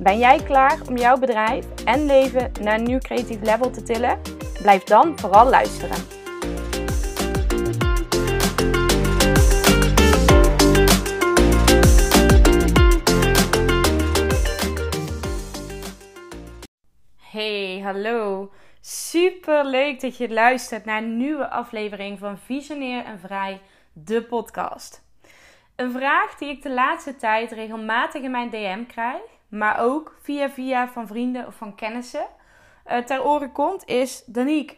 Ben jij klaar om jouw bedrijf en leven naar een nieuw creatief level te tillen? Blijf dan vooral luisteren. Hey, hallo. Super leuk dat je luistert naar een nieuwe aflevering van Visionair en Vrij, de podcast. Een vraag die ik de laatste tijd regelmatig in mijn DM krijg, maar ook via via van vrienden of van kennissen uh, ter oren komt, is: Danique,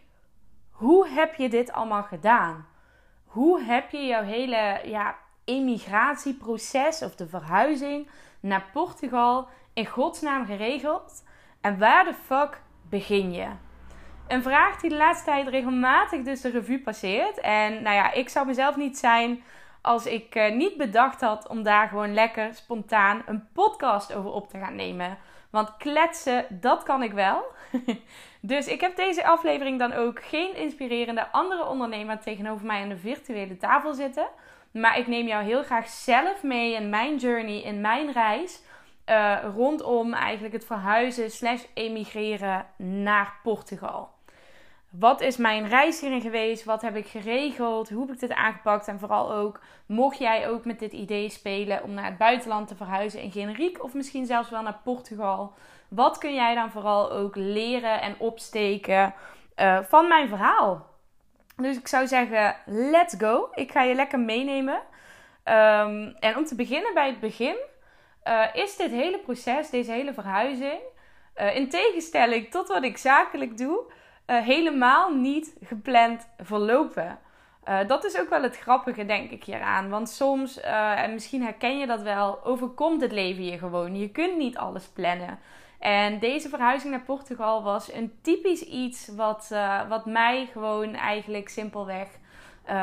hoe heb je dit allemaal gedaan? Hoe heb je jouw hele ja, emigratieproces of de verhuizing naar Portugal in godsnaam geregeld? En waar de fuck begin je? Een vraag die de laatste tijd regelmatig dus de revue passeert. En nou ja, ik zou mezelf niet zijn als ik uh, niet bedacht had om daar gewoon lekker spontaan een podcast over op te gaan nemen. Want kletsen, dat kan ik wel. dus ik heb deze aflevering dan ook geen inspirerende andere ondernemer tegenover mij aan de virtuele tafel zitten. Maar ik neem jou heel graag zelf mee in mijn journey, in mijn reis. Uh, rondom eigenlijk het verhuizen slash emigreren naar Portugal. Wat is mijn reis hierin geweest? Wat heb ik geregeld? Hoe heb ik dit aangepakt? En vooral ook, mocht jij ook met dit idee spelen om naar het buitenland te verhuizen in generiek of misschien zelfs wel naar Portugal? Wat kun jij dan vooral ook leren en opsteken uh, van mijn verhaal? Dus ik zou zeggen, let's go. Ik ga je lekker meenemen. Um, en om te beginnen bij het begin, uh, is dit hele proces, deze hele verhuizing, uh, in tegenstelling tot wat ik zakelijk doe, uh, helemaal niet gepland verlopen. Uh, dat is ook wel het grappige, denk ik, hieraan. Want soms, uh, en misschien herken je dat wel, overkomt het leven je gewoon. Je kunt niet alles plannen. En deze verhuizing naar Portugal was een typisch iets wat, wat mij gewoon eigenlijk simpelweg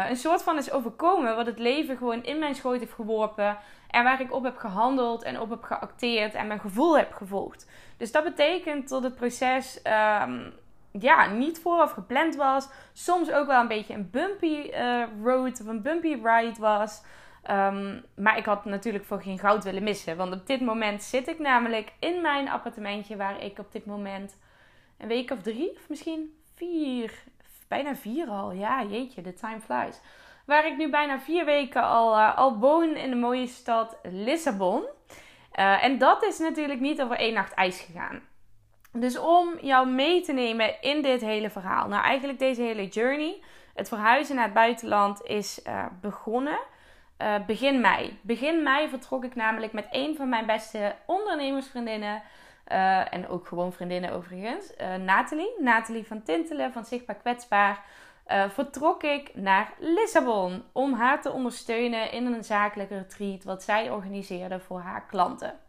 een soort van is overkomen. Wat het leven gewoon in mijn schoot heeft geworpen. En waar ik op heb gehandeld en op heb geacteerd en mijn gevoel heb gevolgd. Dus dat betekent dat het proces um, ja, niet vooraf gepland was. Soms ook wel een beetje een bumpy uh, road of een bumpy ride was. Um, maar ik had natuurlijk voor geen goud willen missen. Want op dit moment zit ik namelijk in mijn appartementje waar ik op dit moment een week of drie of misschien vier, bijna vier al. Ja, jeetje, the time flies. Waar ik nu bijna vier weken al, uh, al woon in de mooie stad Lissabon. Uh, en dat is natuurlijk niet over één nacht ijs gegaan. Dus om jou mee te nemen in dit hele verhaal. Nou, eigenlijk deze hele journey. Het verhuizen naar het buitenland is uh, begonnen uh, begin mei. Begin mei vertrok ik namelijk met een van mijn beste ondernemersvriendinnen. Uh, en ook gewoon vriendinnen overigens. Nathalie. Nathalie van Tintelen van Zichtbaar Kwetsbaar. vertrok ik naar Lissabon. Om haar te ondersteunen in een zakelijke retreat. Wat zij organiseerde voor haar klanten.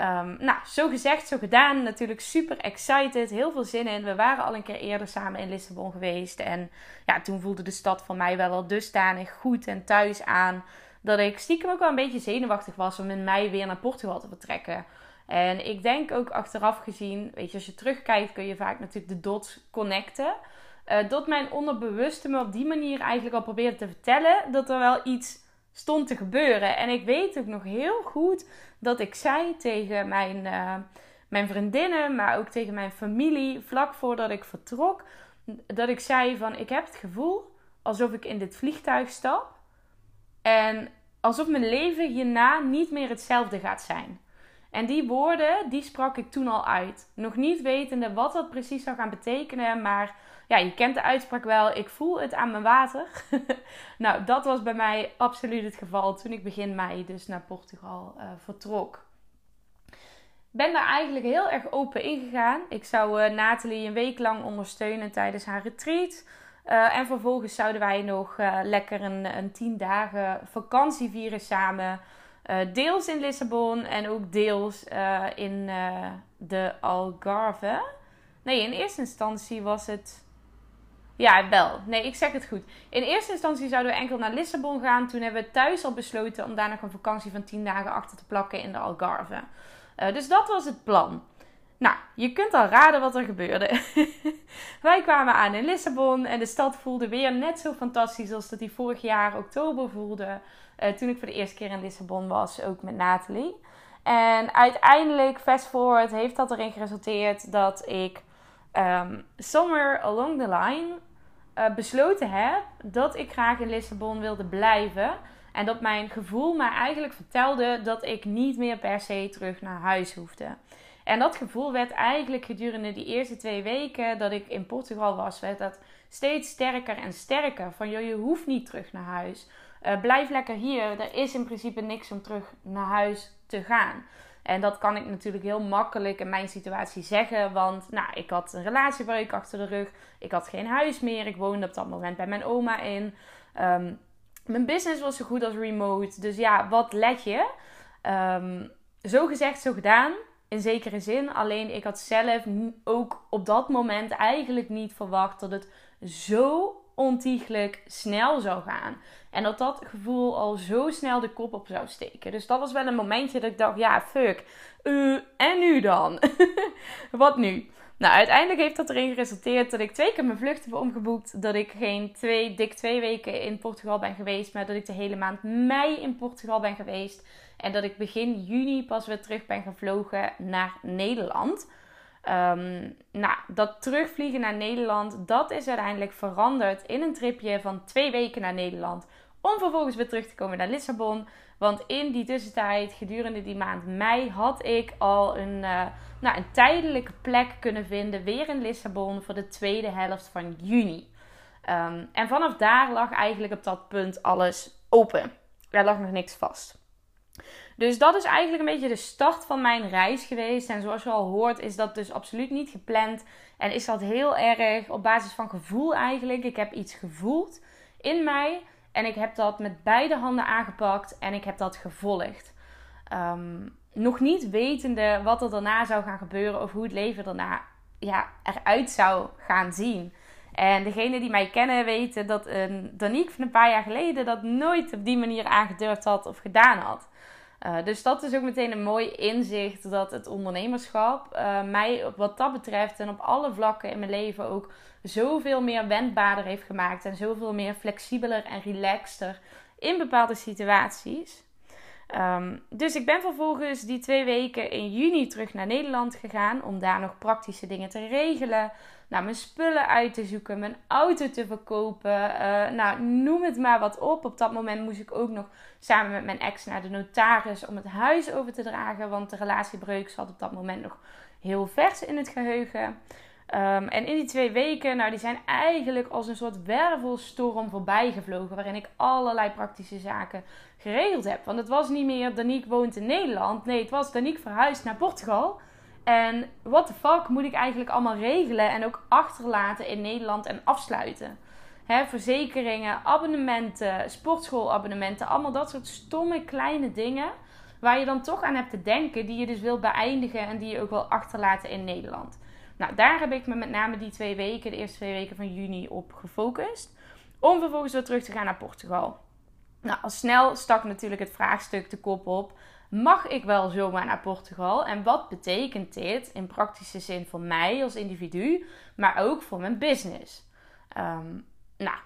Um, nou, zo gezegd, zo gedaan. Natuurlijk super excited. Heel veel zin in. We waren al een keer eerder samen in Lissabon geweest. En ja, toen voelde de stad voor mij wel al dusdanig goed en thuis aan. Dat ik stiekem ook wel een beetje zenuwachtig was om in mei weer naar Portugal te vertrekken. En ik denk ook achteraf gezien, weet je, als je terugkijkt kun je vaak natuurlijk de dots connecten. Uh, dat mijn onderbewuste me op die manier eigenlijk al probeerde te vertellen dat er wel iets stond te gebeuren. En ik weet ook nog heel goed dat ik zei tegen mijn, uh, mijn vriendinnen, maar ook tegen mijn familie, vlak voordat ik vertrok, dat ik zei van ik heb het gevoel alsof ik in dit vliegtuig stap en alsof mijn leven hierna niet meer hetzelfde gaat zijn. En die woorden, die sprak ik toen al uit. Nog niet wetende wat dat precies zou gaan betekenen, maar ja, je kent de uitspraak wel, ik voel het aan mijn water. nou, dat was bij mij absoluut het geval toen ik begin mei dus naar Portugal uh, vertrok. Ben daar eigenlijk heel erg open ingegaan. Ik zou uh, Nathalie een week lang ondersteunen tijdens haar retreat. Uh, en vervolgens zouden wij nog lekker een, een tien dagen vakantie vieren samen. Deels in Lissabon en ook deels in, de Algarve. Nee, in eerste instantie was het. Ja, wel. Nee, ik zeg het goed. In eerste instantie zouden we enkel naar Lissabon gaan. Toen hebben we thuis al besloten om daar nog een vakantie van 10 dagen achter te plakken in de Algarve. Dus dat was het plan. Nou, je kunt al raden wat er gebeurde. Wij kwamen aan in Lissabon en de stad voelde weer net zo fantastisch als dat die vorig jaar oktober voelde. Uh, toen ik voor de eerste keer in Lissabon was, ook met Nathalie. En uiteindelijk, fast forward, heeft dat erin geresulteerd dat ik um, somewhere along the line uh, besloten heb dat ik graag in Lissabon wilde blijven. En dat mijn gevoel mij eigenlijk vertelde dat ik niet meer per se terug naar huis hoefde. En dat gevoel werd eigenlijk gedurende die eerste twee weken dat ik in Portugal was, werd dat steeds sterker en sterker. Van joh, je hoeft niet terug naar huis. Uh, blijf lekker hier. Er is in principe niks om terug naar huis te gaan. En dat kan ik natuurlijk heel makkelijk in mijn situatie zeggen. Want nou, ik had een relatiebreuk achter de rug. Ik had geen huis meer. Ik woonde op dat moment bij mijn oma in. Um, mijn business was zo goed als remote. Dus ja, wat let je? Um, zo gezegd, zo gedaan. In zekere zin. Alleen ik had zelf ook op dat moment eigenlijk niet verwacht dat het zo ontiegelijk snel zou gaan. En dat dat gevoel al zo snel de kop op zou steken. Dus dat was wel een momentje dat ik dacht: ja, fuck. En nu dan? Wat nu? Nou, uiteindelijk heeft dat erin geresulteerd dat ik twee keer mijn vluchten heb omgeboekt. Dat ik geen twee, dik twee weken in Portugal ben geweest. Maar dat ik de hele maand mei in Portugal ben geweest. En dat ik begin juni pas weer terug ben gevlogen naar Nederland. Um, nou, dat terugvliegen naar Nederland, dat is uiteindelijk veranderd in een tripje van twee weken naar Nederland. Om vervolgens weer terug te komen naar Lissabon. Want in die tussentijd, gedurende die maand mei, had ik al een, uh, nou, een tijdelijke plek kunnen vinden. Weer in Lissabon voor de tweede helft van juni. Um, en vanaf daar lag eigenlijk op dat punt alles open. Er lag nog niks vast. Dus dat is eigenlijk een beetje de start van mijn reis geweest. En zoals je al hoort, is dat dus absoluut niet gepland. En is dat heel erg op basis van gevoel eigenlijk. Ik heb iets gevoeld in mij. En ik heb dat met beide handen aangepakt en ik heb dat gevolgd. Um, nog niet wetende wat er daarna zou gaan gebeuren of hoe het leven daarna ja, eruit zou gaan zien. En degenen die mij kennen weten dat een Danique van een paar jaar geleden dat nooit op die manier aangedurfd had of gedaan had. Uh, dus dat is ook meteen een mooi inzicht dat het ondernemerschap uh, mij wat dat betreft en op alle vlakken in mijn leven ook zoveel meer wendbaarder heeft gemaakt en zoveel meer flexibeler en relaxter in bepaalde situaties. Um, dus ik ben vervolgens die twee weken in juni terug naar Nederland gegaan om daar nog praktische dingen te regelen mijn spullen uit te zoeken, mijn auto te verkopen. Uh, nou, noem het maar wat op. Op dat moment moest ik ook nog samen met mijn ex naar de notaris om het huis over te dragen. Want de relatiebreuk zat op dat moment nog heel vers in het geheugen. Um, en in die twee weken, nou, die zijn eigenlijk als een soort wervelstorm voorbij gevlogen. Waarin ik allerlei praktische zaken geregeld heb. Want het was niet meer Danique woont in Nederland. Nee, het was Danique verhuisd naar Portugal. En what the fuck moet ik eigenlijk allemaal regelen en ook achterlaten in Nederland en afsluiten? Verzekeringen, abonnementen, sportschoolabonnementen, allemaal dat soort stomme kleine dingen waar je dan toch aan hebt te denken, die je dus wil beëindigen en die je ook wil achterlaten in Nederland. Nou, daar heb ik me met name die twee weken, de eerste twee weken van juni, op gefocust. Om vervolgens weer terug te gaan naar Portugal. Nou, al snel stak natuurlijk het vraagstuk de kop op mag ik wel zomaar naar Portugal? En wat betekent dit in praktische zin voor mij als individu, maar ook voor mijn business? Um, nou,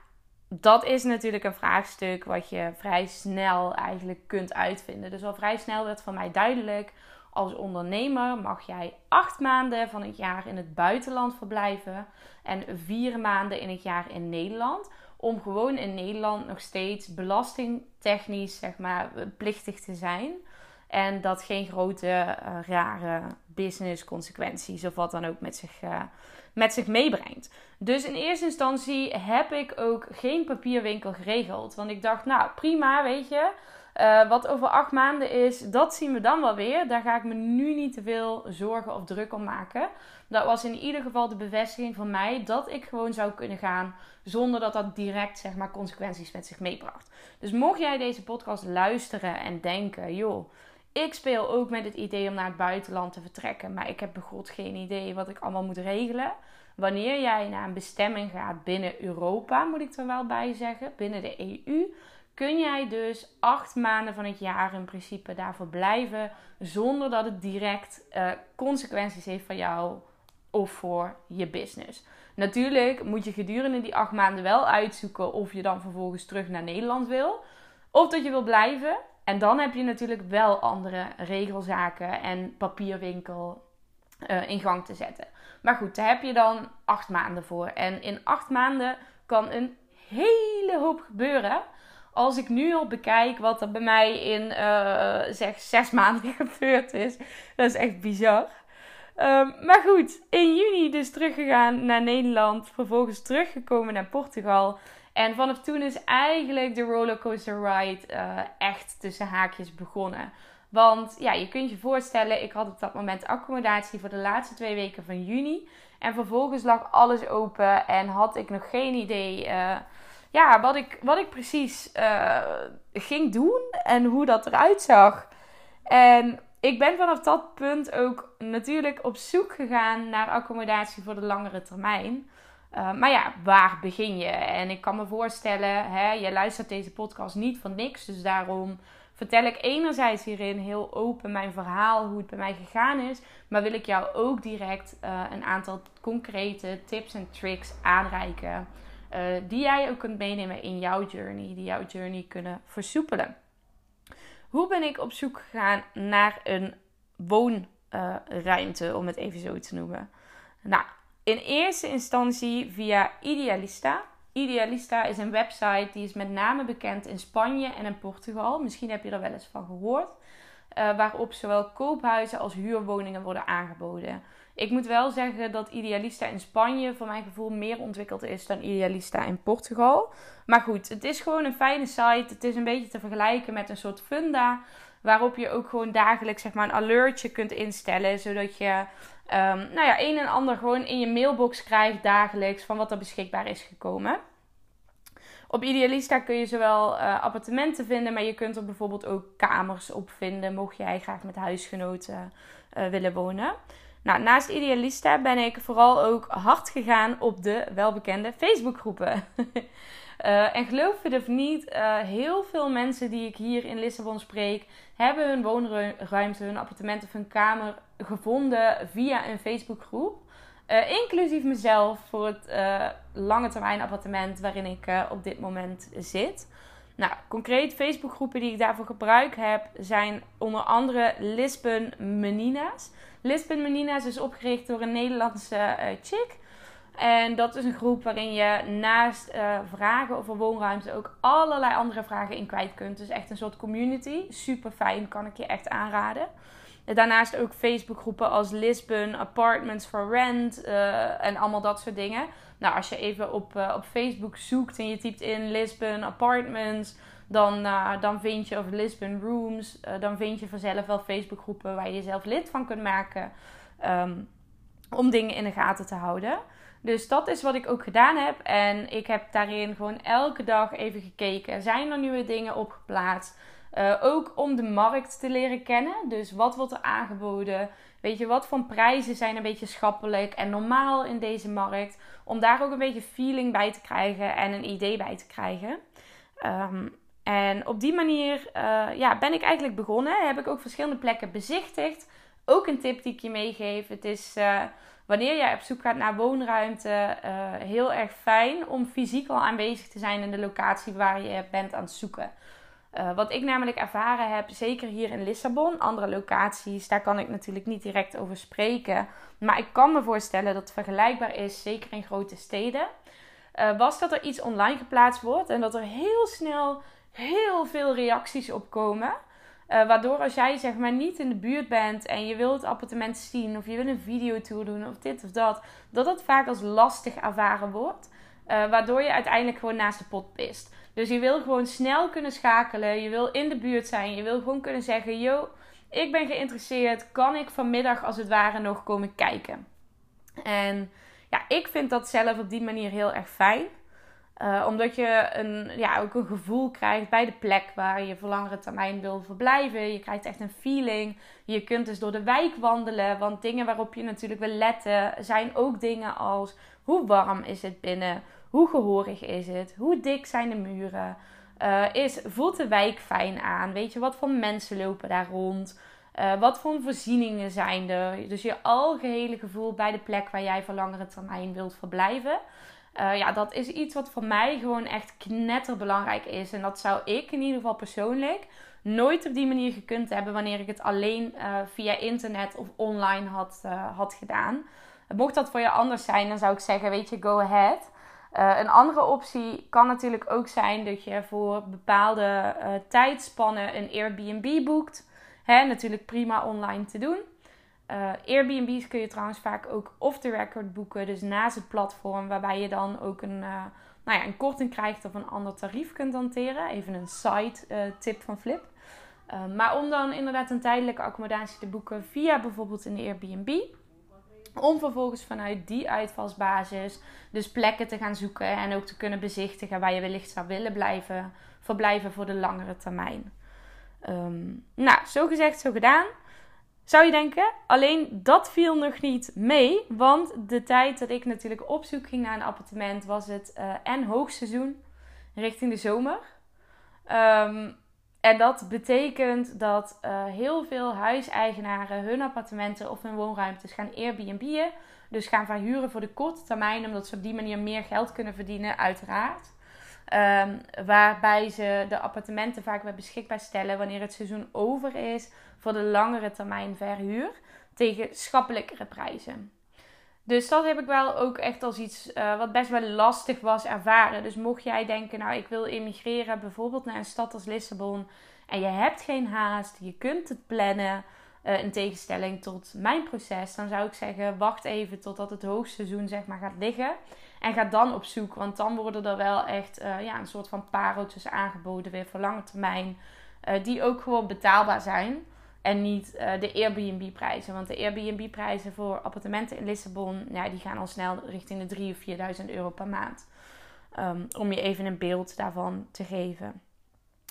dat is natuurlijk een vraagstuk wat je vrij snel eigenlijk kunt uitvinden. Dus al vrij snel werd voor mij duidelijk. Als ondernemer mag jij acht maanden van het jaar in het buitenland verblijven en vier maanden in het jaar in Nederland. Om gewoon in Nederland nog steeds belastingtechnisch, zeg maar, plichtig te zijn. En dat geen grote, uh, rare business consequenties of wat dan ook met zich, uh, met zich meebrengt. Dus in eerste instantie heb ik ook geen papierwinkel geregeld. Want ik dacht, nou prima, weet je. Uh, wat over acht maanden is, dat zien we dan wel weer. Daar ga ik me nu niet te veel zorgen of druk om maken. Dat was in ieder geval de bevestiging van mij dat ik gewoon zou kunnen gaan zonder dat dat direct zeg maar consequenties met zich meebracht. Dus mocht jij deze podcast luisteren en denken, joh, ik speel ook met het idee om naar het buitenland te vertrekken. Maar ik heb begot geen idee wat ik allemaal moet regelen. Wanneer jij naar een bestemming gaat binnen Europa, moet ik er wel bij zeggen, binnen de EU, kun jij dus acht maanden van het jaar in principe daarvoor blijven. Zonder dat het direct uh, consequenties heeft voor jou of voor je business. Natuurlijk moet je gedurende die acht maanden wel uitzoeken of je dan vervolgens terug naar Nederland wil. Of dat je wil blijven. En dan heb je natuurlijk wel andere regelzaken en papierwinkel uh, in gang te zetten. Maar goed, daar heb je dan acht maanden voor. En in acht maanden kan een hele hoop gebeuren. Als ik nu al bekijk wat er bij mij in uh, zeg zes maanden gebeurd is. Dat is echt bizar. Um, maar goed, in juni dus teruggegaan naar Nederland. Vervolgens teruggekomen naar Portugal. En vanaf toen is eigenlijk de rollercoaster ride uh, echt tussen haakjes begonnen. Want ja, je kunt je voorstellen, ik had op dat moment accommodatie voor de laatste twee weken van juni. En vervolgens lag alles open en had ik nog geen idee uh, ja, wat, ik, wat ik precies uh, ging doen en hoe dat eruit zag. En ik ben vanaf dat punt ook natuurlijk op zoek gegaan naar accommodatie voor de langere termijn. Uh, maar ja, waar begin je? En ik kan me voorstellen, hè, je luistert deze podcast niet van niks. Dus daarom vertel ik enerzijds hierin heel open mijn verhaal, hoe het bij mij gegaan is. Maar wil ik jou ook direct uh, een aantal concrete tips en tricks aanreiken. Uh, die jij ook kunt meenemen in jouw journey, die jouw journey kunnen versoepelen. Hoe ben ik op zoek gegaan naar een woonruimte, om het even zo te noemen? Nou, in eerste instantie via Idealista. Idealista is een website die is met name bekend in Spanje en in Portugal. Misschien heb je er wel eens van gehoord. Uh, waarop zowel koophuizen als huurwoningen worden aangeboden. Ik moet wel zeggen dat Idealista in Spanje voor mijn gevoel meer ontwikkeld is dan Idealista in Portugal. Maar goed, het is gewoon een fijne site. Het is een beetje te vergelijken met een soort funda. Waarop je ook gewoon dagelijks zeg maar, een alertje kunt instellen. Zodat je um, nou ja, een en ander gewoon in je mailbox krijgt dagelijks van wat er beschikbaar is gekomen. Op Idealista kun je zowel uh, appartementen vinden, maar je kunt er bijvoorbeeld ook kamers op vinden, mocht jij graag met huisgenoten uh, willen wonen. Nou, naast Idealista ben ik vooral ook hard gegaan op de welbekende Facebookgroepen. uh, en geloof het of niet, uh, heel veel mensen die ik hier in Lissabon spreek, hebben hun woonruimte, hun appartement of hun kamer gevonden via een Facebookgroep. Uh, inclusief mezelf voor het lange termijn appartement waarin ik op dit moment zit. Nou, concreet Facebookgroepen die ik daarvoor gebruik heb zijn onder andere Lisbon Menina's. Lisbon Menina's is opgericht door een Nederlandse chick. En dat is een groep waarin je naast uh, vragen over woonruimte ook allerlei andere vragen in kwijt kunt. Dus echt een soort community. Super fijn, kan ik je echt aanraden. Daarnaast ook Facebookgroepen als Lisbon, Apartments for Rent uh, en allemaal dat soort dingen. Nou, als je even op, uh, op Facebook zoekt en je typt in Lisbon Apartments, dan, dan vind je, of Lisbon Rooms, dan vind je vanzelf wel Facebookgroepen waar je jezelf lid van kunt maken um, om dingen in de gaten te houden. Dus dat is wat ik ook gedaan heb. En ik heb daarin gewoon elke dag even gekeken. Zijn er nieuwe dingen opgeplaatst? Uh, ook om de markt te leren kennen. Dus wat wordt er aangeboden? Weet je, wat voor prijzen zijn een beetje schappelijk en normaal in deze markt? Om daar ook een beetje feeling bij te krijgen en een idee bij te krijgen. Um, en op die manier uh, ja, ben ik eigenlijk begonnen. Heb ik ook verschillende plekken bezichtigd. Ook een tip die ik je meegeef. Het is uh, wanneer jij op zoek gaat naar woonruimte uh, heel erg fijn om fysiek al aanwezig te zijn in de locatie waar je bent aan het zoeken. Uh, wat ik namelijk ervaren heb, zeker hier in Lissabon, andere locaties, daar kan ik natuurlijk niet direct over spreken. Maar ik kan me voorstellen dat het vergelijkbaar is, zeker in grote steden. Uh, was dat er iets online geplaatst wordt en dat er heel snel heel veel reacties op komen. Uh, waardoor als jij zeg maar niet in de buurt bent en je wilt het appartement zien of je wil een videotour doen of dit of dat, dat het vaak als lastig ervaren wordt. waardoor je uiteindelijk gewoon naast de pot pist. Dus je wil gewoon snel kunnen schakelen. Je wil in de buurt zijn. Je wil gewoon kunnen zeggen: Yo, ik ben geïnteresseerd. Kan ik vanmiddag als het ware nog komen kijken? En ja, ik vind dat zelf op die manier heel erg fijn. Uh, omdat je een, ja, ook een gevoel krijgt bij de plek waar je voor langere termijn wil verblijven. Je krijgt echt een feeling. Je kunt dus door de wijk wandelen. Want dingen waarop je natuurlijk wil letten zijn ook dingen als hoe warm is het binnen? Hoe gehoorig is het? Hoe dik zijn de muren? Uh, is, voelt de wijk fijn aan? Weet je, wat voor mensen lopen daar rond? Uh, wat voor voorzieningen zijn er? Dus je algehele gevoel bij de plek waar jij voor langere termijn wilt verblijven. Uh, ja, dat is iets wat voor mij gewoon echt knetterbelangrijk is. En dat zou ik in ieder geval persoonlijk nooit op die manier gekund hebben wanneer ik het alleen uh, via internet of online had, had gedaan. Mocht dat voor je anders zijn, dan zou ik zeggen, weet je, go ahead. Een andere optie kan natuurlijk ook zijn dat je voor bepaalde tijdspannen een Airbnb boekt. Hè, natuurlijk prima online te doen. Uh, Airbnb's kun je trouwens vaak ook off the record boeken, dus naast het platform, waarbij je dan ook een, nou ja, een korting krijgt of een ander tarief kunt hanteren. Even een side tip van Flip. maar om dan inderdaad een tijdelijke accommodatie te boeken via bijvoorbeeld een Airbnb om vervolgens vanuit die uitvalsbasis dus plekken te gaan zoeken en ook te kunnen bezichtigen waar je wellicht zou willen blijven verblijven voor de langere termijn. Um, nou, zo gezegd, zo gedaan. Zou je denken, alleen dat viel nog niet mee. Want de tijd dat ik natuurlijk op zoek ging naar een appartement was het uh, en hoogseizoen richting de zomer. Um, en dat betekent dat uh, heel veel huiseigenaren hun appartementen of hun woonruimtes gaan Airbnb'en. Dus gaan verhuren voor de korte termijn, omdat ze op die manier meer geld kunnen verdienen, uiteraard. Um, waarbij ze de appartementen vaak weer beschikbaar stellen wanneer het seizoen over is voor de langere termijn verhuur tegen schappelijkere prijzen. Dus dat heb ik wel ook echt als iets uh, wat best wel lastig was ervaren. Dus mocht jij denken, nou ik wil emigreren bijvoorbeeld naar een stad als Lissabon en je hebt geen haast, je kunt het plannen, uh, in tegenstelling tot mijn proces, dan zou ik zeggen wacht even totdat het hoogseizoen zeg maar gaat liggen. En ga dan op zoek, want dan worden er wel echt uh, ja, een soort van pareltjes aangeboden weer voor lange termijn. die ook gewoon betaalbaar zijn. En niet uh, de Airbnb-prijzen. Want de Airbnb-prijzen voor appartementen in Lissabon, ja, die gaan al snel richting de 3.000 of 4.000 euro per maand. Um, om je even een beeld daarvan te geven.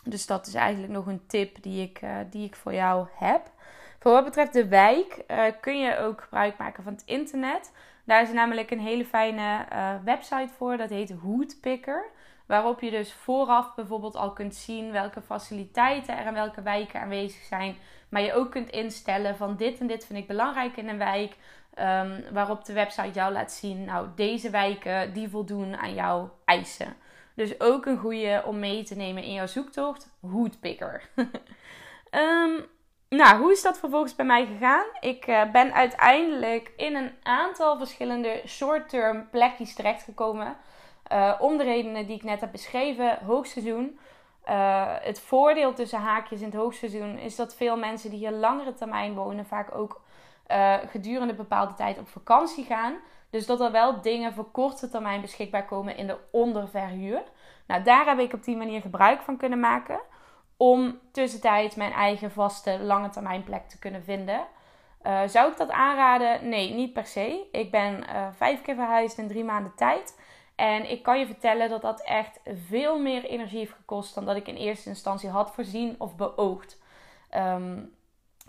Dus dat is eigenlijk nog een tip die ik, die ik voor jou heb. Voor wat betreft de wijk kun je ook gebruik maken van het internet. Daar is namelijk een hele fijne website voor. Dat heet Hoodpicker. Waarop je dus vooraf bijvoorbeeld al kunt zien welke faciliteiten er in welke wijken aanwezig zijn. Maar je ook kunt instellen van dit en dit vind ik belangrijk in een wijk. Um, waarop de website jou laat zien, nou deze wijken die voldoen aan jouw eisen. Dus ook een goede om mee te nemen in jouw zoektocht. Hoodpicker. um, nou, hoe is dat vervolgens bij mij gegaan? Ik uh, ben uiteindelijk in een aantal verschillende short-term plekjes terechtgekomen. Uh, om de redenen die ik net heb beschreven. Hoogseizoen. Uh, het voordeel tussen haakjes in het hoogseizoen is dat veel mensen die hier langere termijn wonen vaak ook gedurende bepaalde tijd op vakantie gaan. Dus dat er wel dingen voor korte termijn beschikbaar komen in de onderverhuur. Nou, daar heb ik op die manier gebruik van kunnen maken. Om tussentijds mijn eigen vaste lange termijn plek te kunnen vinden. Uh, zou ik dat aanraden? Nee, niet per se. Ik ben vijf keer verhuisd in drie maanden tijd. En ik kan je vertellen dat dat echt veel meer energie heeft gekost dan dat ik in eerste instantie had voorzien of beoogd. Um,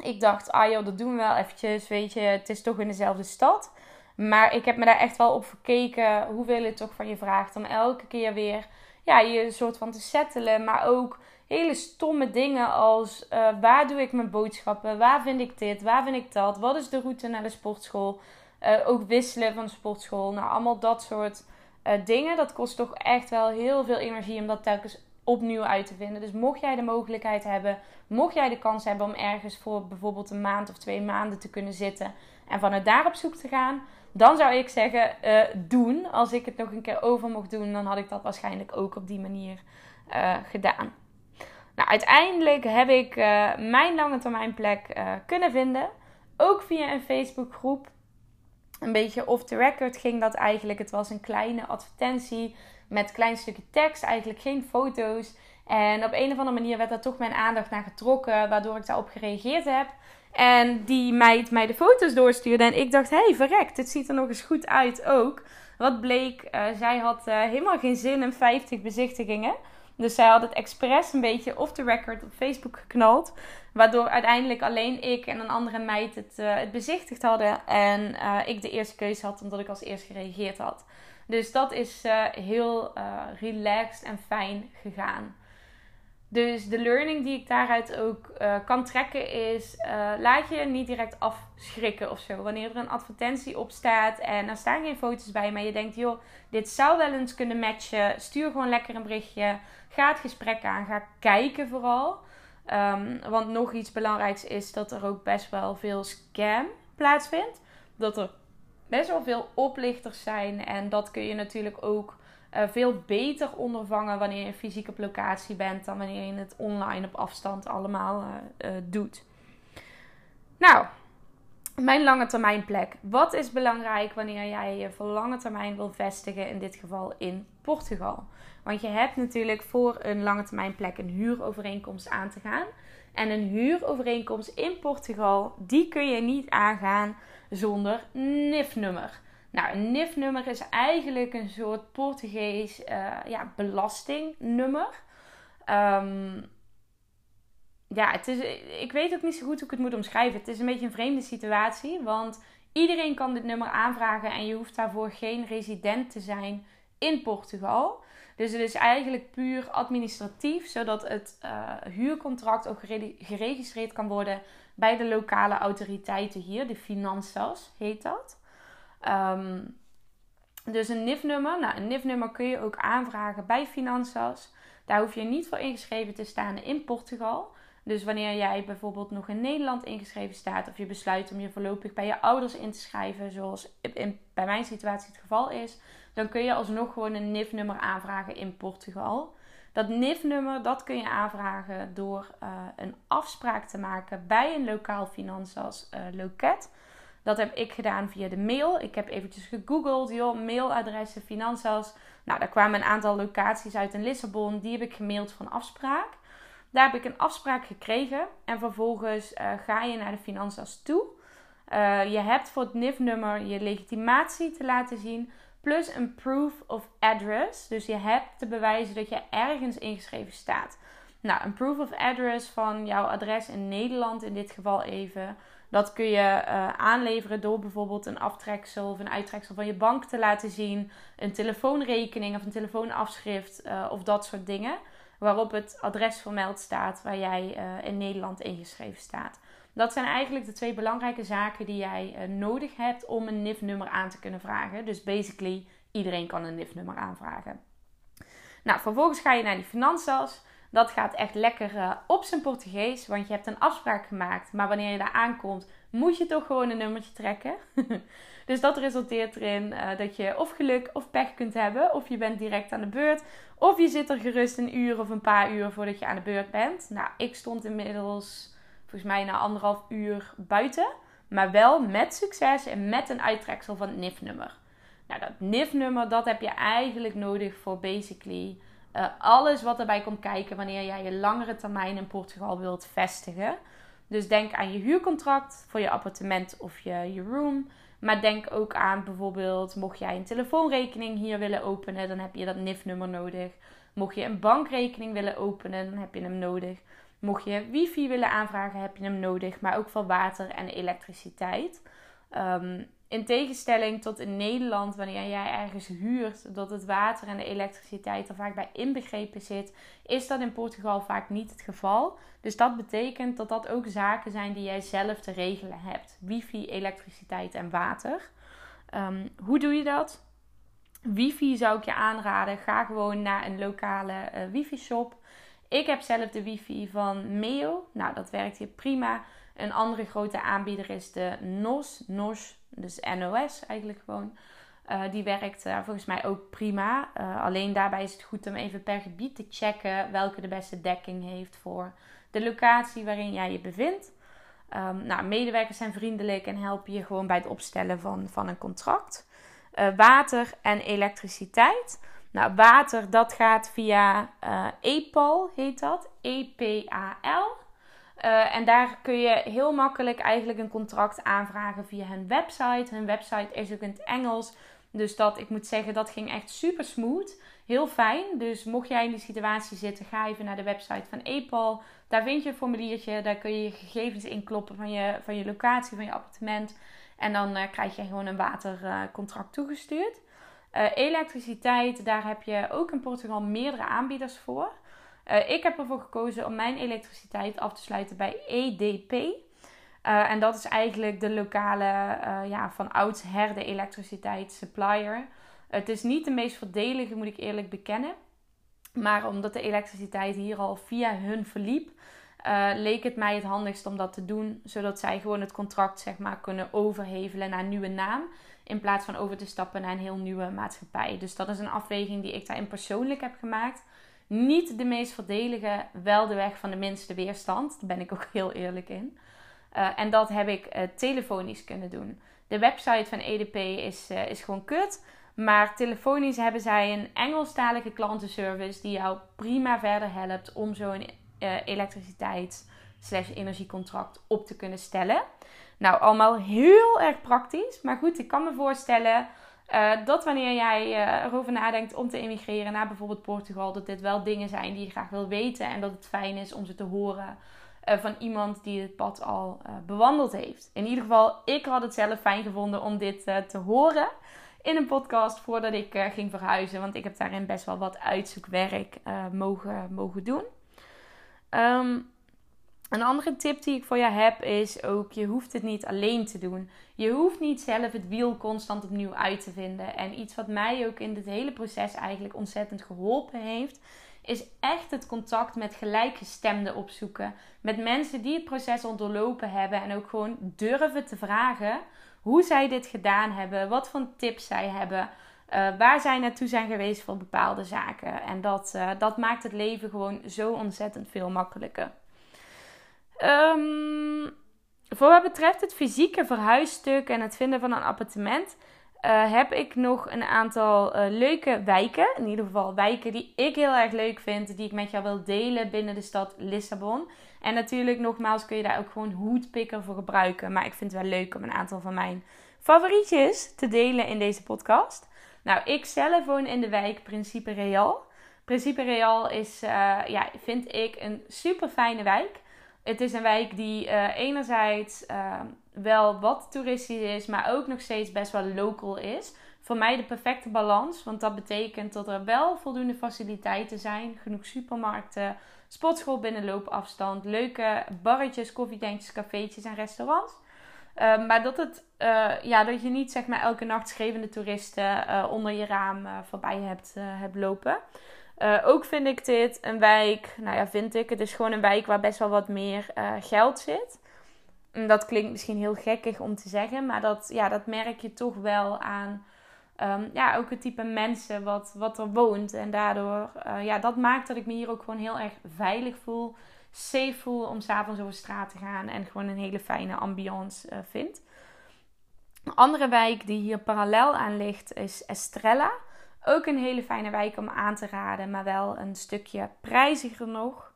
ik dacht, ah joh, dat doen we wel eventjes, weet je, het is toch in dezelfde stad. Maar ik heb me daar echt wel op gekeken hoeveel het toch van je vraagt om elke keer weer ja, je soort van te settelen. Maar ook hele stomme dingen als uh, waar doe ik mijn boodschappen, waar vind ik dit, waar vind ik dat, wat is de route naar de sportschool. Uh, ook wisselen van de sportschool. Nou, allemaal dat soort uh, dingen. Dat kost toch echt wel heel veel energie om dat telkens opnieuw uit te vinden. Dus mocht jij de mogelijkheid hebben, mocht jij de kans hebben om ergens voor bijvoorbeeld een maand of twee maanden te kunnen zitten en vanuit daar op zoek te gaan, dan zou ik zeggen: doen. Als ik het nog een keer over mocht doen, dan had ik dat waarschijnlijk ook op die manier gedaan. Nou, uiteindelijk heb ik uh, mijn lange termijn plek kunnen vinden. Ook via een Facebookgroep een beetje off the record ging dat eigenlijk. Het was een kleine advertentie met een klein stukje tekst, eigenlijk geen foto's. En op een of andere manier werd daar toch mijn aandacht naar getrokken, waardoor ik daarop gereageerd heb. En die meid mij de foto's doorstuurde. En ik dacht, hé, hey, verrekt, dit ziet er nog eens goed uit ook. Wat bleek, zij had helemaal geen zin in 50 bezichtigingen. Dus zij had het expres een beetje off the record op Facebook geknald. Waardoor uiteindelijk alleen ik en een andere meid het, uh, het bezichtigd hadden. En uh, ik de eerste keuze had omdat ik als eerst gereageerd had. Dus dat is uh, heel relaxed en fijn gegaan. Dus de learning die ik daaruit ook kan trekken is: laat je niet direct afschrikken of zo. Wanneer er een advertentie op staat en er staan geen foto's bij, maar je denkt: joh, dit zou wel eens kunnen matchen. Stuur gewoon lekker een berichtje. Ga het gesprek aan. Ga kijken vooral. Um, want nog iets belangrijks is dat er ook best wel veel scam plaatsvindt. Dat er best wel veel oplichters zijn. En dat kun je natuurlijk ook uh, veel beter ondervangen wanneer je fysiek op locatie bent dan wanneer je het online op afstand allemaal uh, uh, doet. Nou, mijn lange termijn plek. Wat is belangrijk wanneer jij je voor lange termijn wil vestigen, in dit geval in Portugal? Want je hebt natuurlijk voor een lange termijn plek een huurovereenkomst aan te gaan. En een huurovereenkomst in Portugal, die kun je niet aangaan zonder NIF-nummer. Nou, een NIF-nummer is eigenlijk een soort Portugees uh, ja, belastingnummer. Um, ja, het is, ik weet ook niet zo goed hoe ik het moet omschrijven. Het is een beetje een vreemde situatie, want iedereen kan dit nummer aanvragen en je hoeft daarvoor geen resident te zijn in Portugal. Dus het is eigenlijk puur administratief, zodat het uh, huurcontract ook geregistreerd kan worden bij de lokale autoriteiten hier, de Finanzas heet dat. Um, dus een NIF-nummer, nou een NIF-nummer kun je ook aanvragen bij Finanzas. Daar hoef je niet voor ingeschreven te staan in Portugal. Dus wanneer jij bijvoorbeeld nog in Nederland ingeschreven staat, of je besluit om je voorlopig bij je ouders in te schrijven, zoals in, bij mijn situatie het geval is, dan kun je alsnog gewoon een NIF-nummer aanvragen in Portugal. Dat NIF-nummer dat kun je aanvragen door uh, een afspraak te maken bij een lokaal financials uh, loket. Dat heb ik gedaan via de mail. Ik heb eventjes gegoogeld, joh, mailadressen, financials. Nou, daar kwamen een aantal locaties uit in Lissabon. Die heb ik gemaild van afspraak. Daar heb ik een afspraak gekregen. En vervolgens uh, ga je naar de financials toe. je hebt voor het NIF-nummer je legitimatie te laten zien plus een proof of address. Dus je hebt te bewijzen dat je ergens ingeschreven staat. Nou, een proof of address van jouw adres in Nederland, in dit geval even. Dat kun je uh, aanleveren door bijvoorbeeld een aftreksel of een uittreksel van je bank te laten zien. Een telefoonrekening of een telefoonafschrift uh, of dat soort dingen. Waarop het adres vermeld staat waar jij uh, in Nederland ingeschreven staat. Dat zijn eigenlijk de twee belangrijke zaken die jij nodig hebt om een NIF-nummer aan te kunnen vragen. Dus basically, iedereen kan een NIF-nummer aanvragen. Nou, vervolgens ga je naar die financials. Dat gaat echt lekker uh, op zijn Portugees, want je hebt een afspraak gemaakt. Maar wanneer je daar aankomt, moet je toch gewoon een nummertje trekken. dus dat resulteert erin uh, dat je of geluk of pech kunt hebben. Of je bent direct aan de beurt. Of je zit er gerust een uur of een paar uur voordat je aan de beurt bent. Nou, ik stond inmiddels volgens mij na anderhalf uur buiten. Maar wel met succes en met een uittreksel van het NIF-nummer. Nou, dat NIF-nummer, dat heb je eigenlijk nodig voor basically uh, alles wat erbij komt kijken wanneer jij je langere termijn in Portugal wilt vestigen. Dus denk aan je huurcontract voor je appartement of je, je room. Maar denk ook aan bijvoorbeeld, mocht jij een telefoonrekening hier willen openen, dan heb je dat NIF-nummer nodig. Mocht je een bankrekening willen openen, dan heb je hem nodig. Mocht je wifi willen aanvragen, heb je hem nodig, maar ook voor water en elektriciteit. Um, in tegenstelling tot in Nederland, wanneer jij ergens huurt, dat het water en de elektriciteit er vaak bij inbegrepen zit, is dat in Portugal vaak niet het geval. Dus dat betekent dat dat ook zaken zijn die jij zelf te regelen hebt: wifi, elektriciteit en water. Um, hoe doe je dat? Wifi zou ik je aanraden. Ga gewoon naar een lokale uh, wifi-shop. Ik heb zelf de wifi van Meo. Nou, dat werkt hier prima. Een andere grote aanbieder is de NOS. NOS, dus NOS eigenlijk gewoon. Uh, die werkt uh, volgens mij ook prima. Uh, alleen daarbij is het goed om even per gebied te checken welke de beste dekking heeft voor de locatie waarin jij je bevindt. Um, nou, medewerkers zijn vriendelijk en helpen je gewoon bij het opstellen van, van een contract. water en elektriciteit. Nou, water, dat gaat via EPAL, heet dat. E-P-A-L. Uh, en daar kun je heel makkelijk eigenlijk een contract aanvragen via hun website. Hun website is ook in het Engels. Dus dat, ik moet zeggen, dat ging echt super smooth. Heel fijn. Dus mocht jij in die situatie zitten, ga even naar de website van EPAL. Daar vind je een formuliertje. Daar kun je je gegevens inkloppen van je, van je locatie, van je appartement. En dan uh, krijg je gewoon een watercontract toegestuurd. Uh, elektriciteit, daar heb je ook in Portugal meerdere aanbieders voor. Uh, ik heb ervoor gekozen om mijn elektriciteit af te sluiten bij EDP. Uh, en dat is eigenlijk de lokale, ja, van oudsher de elektriciteitssupplier. Het is niet de meest voordelige, moet ik eerlijk bekennen. Maar omdat de elektriciteit hier al via hun verliep, leek het mij het handigst om dat te doen. Zodat zij gewoon het contract zeg maar, kunnen overhevelen naar een nieuwe naam. In plaats van over te stappen naar een heel nieuwe maatschappij. Dus dat is een afweging die ik daarin persoonlijk heb gemaakt. Niet de meest voordelige, wel de weg van de minste weerstand. Daar ben ik ook heel eerlijk in. Uh, en dat heb ik uh, telefonisch kunnen doen. De website van EDP is, is gewoon kut. Maar telefonisch hebben zij een Engelstalige klantenservice die jou prima verder helpt om zo'n uh, elektriciteit slash energiecontract op te kunnen stellen. Nou, allemaal heel erg praktisch. Maar goed, ik kan me voorstellen uh, dat wanneer jij uh, erover nadenkt om te emigreren naar bijvoorbeeld Portugal, dat dit wel dingen zijn die je graag wil weten. En dat het fijn is om ze te horen van iemand die het pad al bewandeld heeft. In ieder geval, ik had het zelf fijn gevonden om dit te horen in een podcast voordat ik ging verhuizen. Want ik heb daarin best wel wat uitzoekwerk mogen, mogen doen. Um, een andere tip die ik voor jou heb is ook: je hoeft het niet alleen te doen. Je hoeft niet zelf het wiel constant opnieuw uit te vinden. En iets wat mij ook in dit hele proces eigenlijk ontzettend geholpen heeft, is echt het contact met gelijkgestemden opzoeken. Met mensen die het proces onderlopen hebben en ook gewoon durven te vragen hoe zij dit gedaan hebben, wat voor tips zij hebben. Uh, waar zij naartoe zijn geweest voor bepaalde zaken. En dat, uh, dat maakt het leven gewoon zo ontzettend veel makkelijker. Um, voor wat betreft het fysieke verhuisstuk en het vinden van een appartement, uh, heb ik nog een aantal leuke wijken. In ieder geval wijken die ik heel erg leuk vind, die ik met jou wil delen binnen de stad Lissabon. En natuurlijk, nogmaals, kun je daar ook gewoon hoedpikker voor gebruiken. Maar ik vind het wel leuk om een aantal van mijn favorietjes te delen in deze podcast. Nou, ik zelf woon in de wijk Principe Real. Principe Real is, uh, ja, vind ik, een super fijne wijk. Het is een wijk die uh, enerzijds uh, wel wat toeristisch is, maar ook nog steeds best wel local is. Voor mij de perfecte balans, want dat betekent dat er wel voldoende faciliteiten zijn. Genoeg supermarkten, sportschool binnen loopafstand, leuke barretjes, koffiedentjes, cafeetjes en restaurants. Uh, maar dat, het, uh, ja, dat je niet zeg maar, elke nacht schreeuwende toeristen uh, onder je raam voorbij hebt, hebt lopen. Ook vind ik dit een wijk, nou ja, vind ik, het is gewoon een wijk waar best wel wat meer geld zit. En dat klinkt misschien heel gekkig om te zeggen, maar dat, ja, dat merk je toch wel aan um, ja, ook het type mensen wat, wat er woont. En daardoor, ja, dat maakt dat ik me hier ook gewoon heel erg veilig voel safe voel om s'avonds over straat te gaan en gewoon een hele fijne ambiance vind. Een andere wijk die hier parallel aan ligt is Estrella. Ook een hele fijne wijk om aan te raden, maar wel een stukje prijziger nog.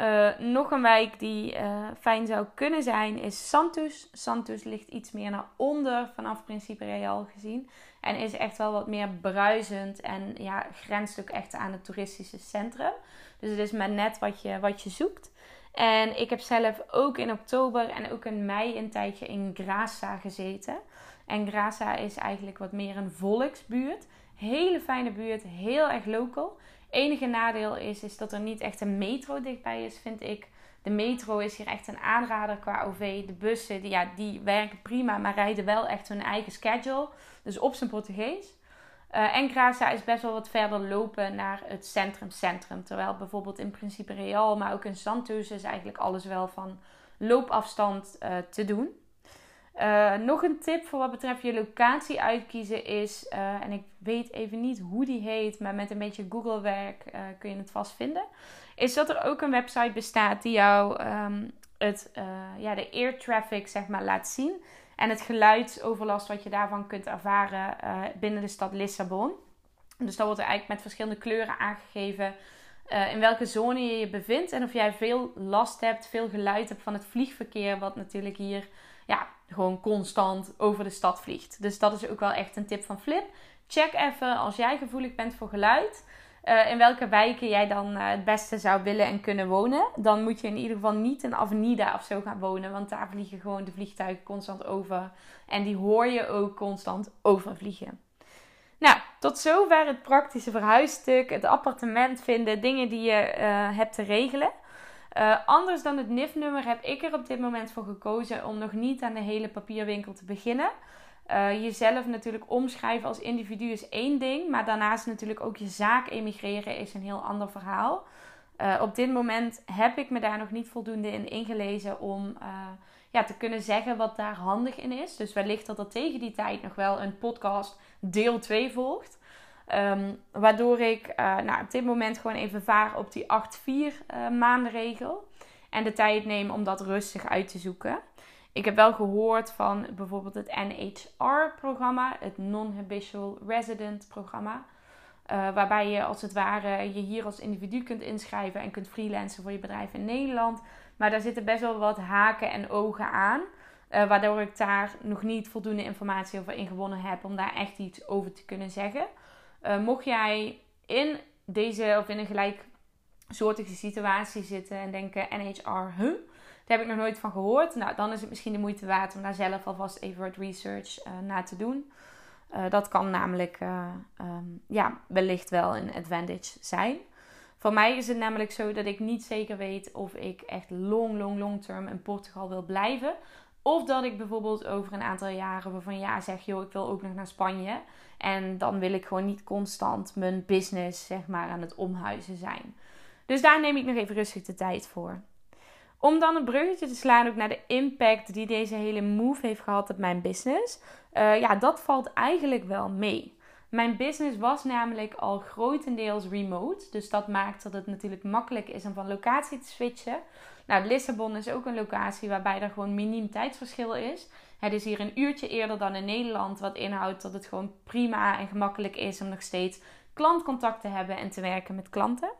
Uh, nog een wijk die uh, fijn zou kunnen zijn is Santos. Santos ligt iets meer naar onder vanaf Principe Real gezien. En is echt wel wat meer bruisend en ja, grenst ook echt aan het toeristische centrum. Dus het is maar net wat je, wat je zoekt. En ik heb zelf ook in oktober en ook in mei een tijdje in Grasa gezeten. En Grasa is eigenlijk wat meer een volksbuurt. Hele fijne buurt, heel erg local. Enige nadeel is, is dat er niet echt een metro dichtbij is, vind ik. De metro is hier echt een aanrader qua OV. De bussen, die, ja, die werken prima, maar rijden wel echt hun eigen schedule. Dus op zijn Portugees. Uh, en Graça is best wel wat verder lopen naar het centrum-centrum. Terwijl bijvoorbeeld in Principe Real, maar ook in Santos is eigenlijk alles wel van loopafstand uh, te doen. Uh, nog een tip voor wat betreft je locatie uitkiezen is, en ik weet even niet hoe die heet, maar met een beetje Google werk kun je het vast vinden. Is dat er ook een website bestaat die jou um, het, ja, de air traffic zeg maar, laat zien. En het geluidsoverlast wat je daarvan kunt ervaren binnen de stad Lissabon. Dus dat wordt er eigenlijk met verschillende kleuren aangegeven in welke zone je je bevindt. En of jij veel last hebt, veel geluid hebt van het vliegverkeer. Wat natuurlijk hier ja, gewoon constant over de stad vliegt. Dus dat is ook wel echt een tip van Flip. Check even als jij gevoelig bent voor geluid. Uh, in welke wijken jij dan uh, het beste zou willen en kunnen wonen. Dan moet je in ieder geval niet in Avenida of zo gaan wonen. Want daar vliegen gewoon de vliegtuigen constant over. En die hoor je ook constant overvliegen. Nou, tot zover het praktische verhuisstuk. Het appartement vinden. Dingen die je uh, hebt te regelen. Anders dan het NIF-nummer heb ik er op dit moment voor gekozen om nog niet aan de hele papierwinkel te beginnen. Uh, jezelf natuurlijk omschrijven als individu is één ding, maar daarnaast natuurlijk ook je zaak emigreren is een heel ander verhaal. Uh, op dit moment heb ik me daar nog niet voldoende in ingelezen om ja, te kunnen zeggen wat daar handig in is. Dus wellicht dat er tegen die tijd nog wel een podcast deel 2 volgt. Um, waardoor ik nou, op dit moment gewoon even vaar op die 8-4 maanden regel. En de tijd neem om dat rustig uit te zoeken. Ik heb wel gehoord van bijvoorbeeld het NHR-programma, het Non-Habitual Resident programma. Uh, waarbij je als het ware je hier als individu kunt inschrijven en kunt freelancen voor je bedrijf in Nederland. Maar daar zitten best wel wat haken en ogen aan. Uh, waardoor ik daar nog niet voldoende informatie over ingewonnen heb om daar echt iets over te kunnen zeggen. Uh, mocht jij in deze of in een gelijksoortige situatie zitten en denken NHR, huh? Daar heb ik nog nooit van gehoord. Nou, dan is het misschien de moeite waard om daar zelf alvast even wat research uh, naar te doen. Uh, dat kan namelijk um, ja, wellicht wel een advantage zijn. Voor mij is het namelijk zo dat ik niet zeker weet of ik echt long, long, long term in Portugal wil blijven. Of dat ik bijvoorbeeld over een aantal jaren van ja zeg, joh, ik wil ook nog naar Spanje. En dan wil ik gewoon niet constant mijn business zeg maar aan het omhuizen zijn. Dus daar neem ik nog even rustig de tijd voor. Om dan een bruggetje te slaan ook naar de impact die deze hele move heeft gehad op mijn business. Uh, ja, dat valt eigenlijk wel mee. Mijn business was namelijk al grotendeels remote. Dus dat maakt dat het natuurlijk makkelijk is om van locatie te switchen. Nou, Lissabon is ook een locatie waarbij er gewoon miniem tijdsverschil is. Het is hier een uurtje eerder dan in Nederland. Wat inhoudt dat het gewoon prima en gemakkelijk is om nog steeds klantcontact te hebben en te werken met klanten.